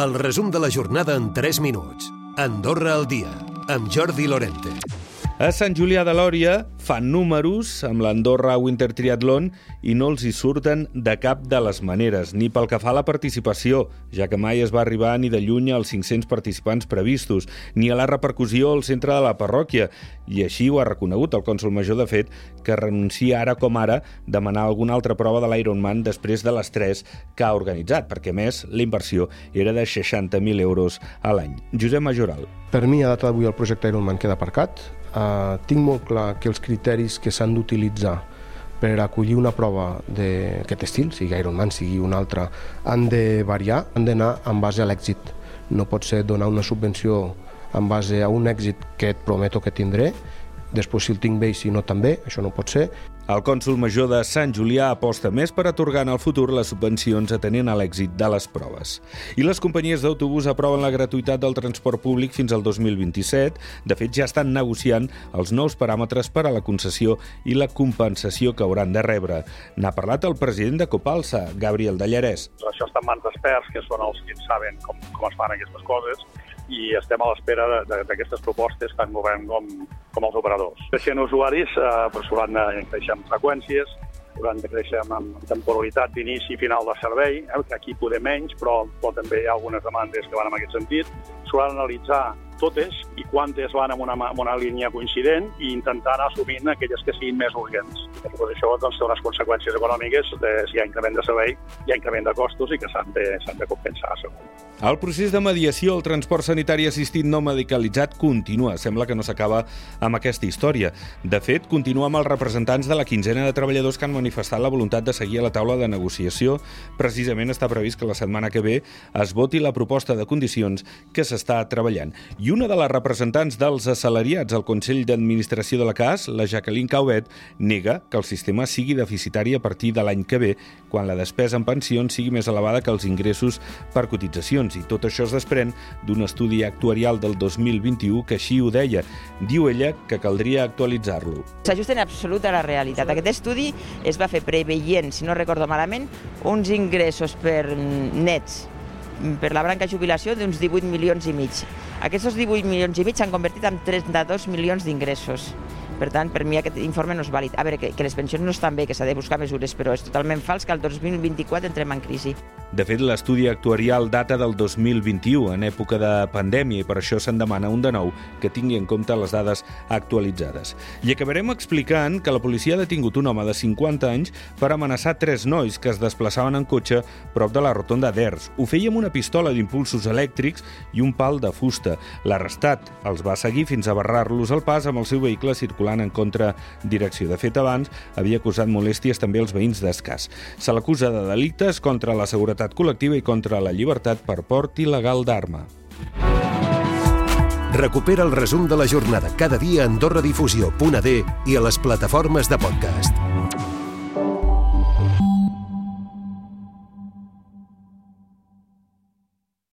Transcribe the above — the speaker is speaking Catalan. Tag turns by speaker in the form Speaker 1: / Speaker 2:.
Speaker 1: El resum de la jornada en 3 minuts. Andorra al dia, amb Jordi Lorente.
Speaker 2: A Sant Julià de Lòria fan números amb l'Andorra Winter Triathlon i no els hi surten de cap de les maneres, ni pel que fa a la participació, ja que mai es va arribar ni de lluny als 500 participants previstos, ni a la repercussió al centre de la parròquia. I així ho ha reconegut el cònsol major, de fet, que renuncia ara com ara demanar alguna altra prova de l'Ironman després de les tres que ha organitzat, perquè, més, la inversió era de 60.000 euros a l'any. Josep Majoral.
Speaker 3: Per mi, a data d'avui, el projecte Ironman queda aparcat eh, tinc molt clar que els criteris que s'han d'utilitzar per acollir una prova d'aquest estil, sigui Ironman, sigui una altra, han de variar, han d'anar en base a l'èxit. No pot ser donar una subvenció en base a un èxit que et prometo que tindré, després si el tinc bé i si no també, això no pot ser,
Speaker 2: el cònsul major de Sant Julià aposta més per atorgar en el futur les subvencions atenent a l'èxit de les proves. I les companyies d'autobús aproven la gratuïtat del transport públic fins al 2027. De fet, ja estan negociant els nous paràmetres per a la concessió i la compensació que hauran de rebre. N'ha parlat el president de Copalsa, Gabriel Dallarès.
Speaker 4: Això està en mans d'experts, que són els que saben com, com es fan aquestes coses, i estem a l'espera d'aquestes propostes tant govern com, com els operadors. Creixent usuaris, eh, doncs hauran de créixer amb freqüències, hauran de créixer amb temporalitat d'inici i final de servei, eh, que aquí podem menys, però, però també hi ha algunes demandes que van en aquest sentit. S'hauran d'analitzar totes i quantes van en una, en una línia coincident i intentar anar assumint aquelles que siguin més urgents. Després això doncs, té unes conseqüències econòmiques, de, si hi ha increment de servei, hi ha increment de costos i que s'han de, de compensar, segur.
Speaker 2: El procés de mediació al transport sanitari assistit no medicalitzat continua. Sembla que no s'acaba amb aquesta història. De fet, continua amb els representants de la quinzena de treballadors que han manifestat la voluntat de seguir a la taula de negociació. Precisament està previst que la setmana que ve es voti la proposta de condicions que s'està treballant. I una de les representants dels assalariats al Consell d'Administració de la CAS, la Jacqueline Caubet, nega que el sistema sigui deficitari a partir de l'any que ve, quan la despesa en pensions sigui més elevada que els ingressos per cotitzacions. I tot això es desprèn d'un estudi actuarial del 2021 que així ho deia. Diu ella que caldria actualitzar-lo.
Speaker 5: S'ajusta en absolut a la realitat. Aquest estudi es va fer preveient, si no recordo malament, uns ingressos per nets per la branca jubilació d'uns 18 milions i mig. Aquests 18 milions i mig s'han convertit en 32 milions d'ingressos. Per tant, per mi aquest informe no és vàlid. A veure, que, que les pensions no estan bé, que s'ha de buscar mesures, però és totalment fals que el 2024 entrem en crisi.
Speaker 2: De fet, l'estudi actuarial data del 2021, en època de pandèmia, i per això se'n demana un de nou que tingui en compte les dades actualitzades. I acabarem explicant que la policia ha detingut un home de 50 anys per amenaçar tres nois que es desplaçaven en cotxe prop de la rotonda d'Ers. Ho feia amb una pistola d'impulsos elèctrics i un pal de fusta. L'arrestat els va seguir fins a barrar-los el pas amb el seu vehicle circulant circulant en contra direcció. De fet, abans havia acusat molèsties també als veïns d'Escàs. Se l'acusa de delictes contra la seguretat col·lectiva i contra la llibertat per port il·legal d'arma.
Speaker 1: Recupera el resum de la jornada cada dia a AndorraDifusió.d i a les plataformes de podcast.